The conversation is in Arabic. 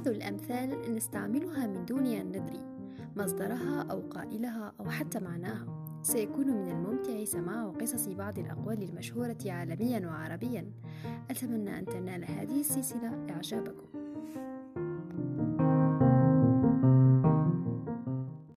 بعض الأمثال نستعملها من دون أن ندري مصدرها أو قائلها أو حتى معناها. سيكون من الممتع سماع قصص بعض الأقوال المشهورة عالميا وعربيا. أتمنى أن تنال هذه السلسلة إعجابكم.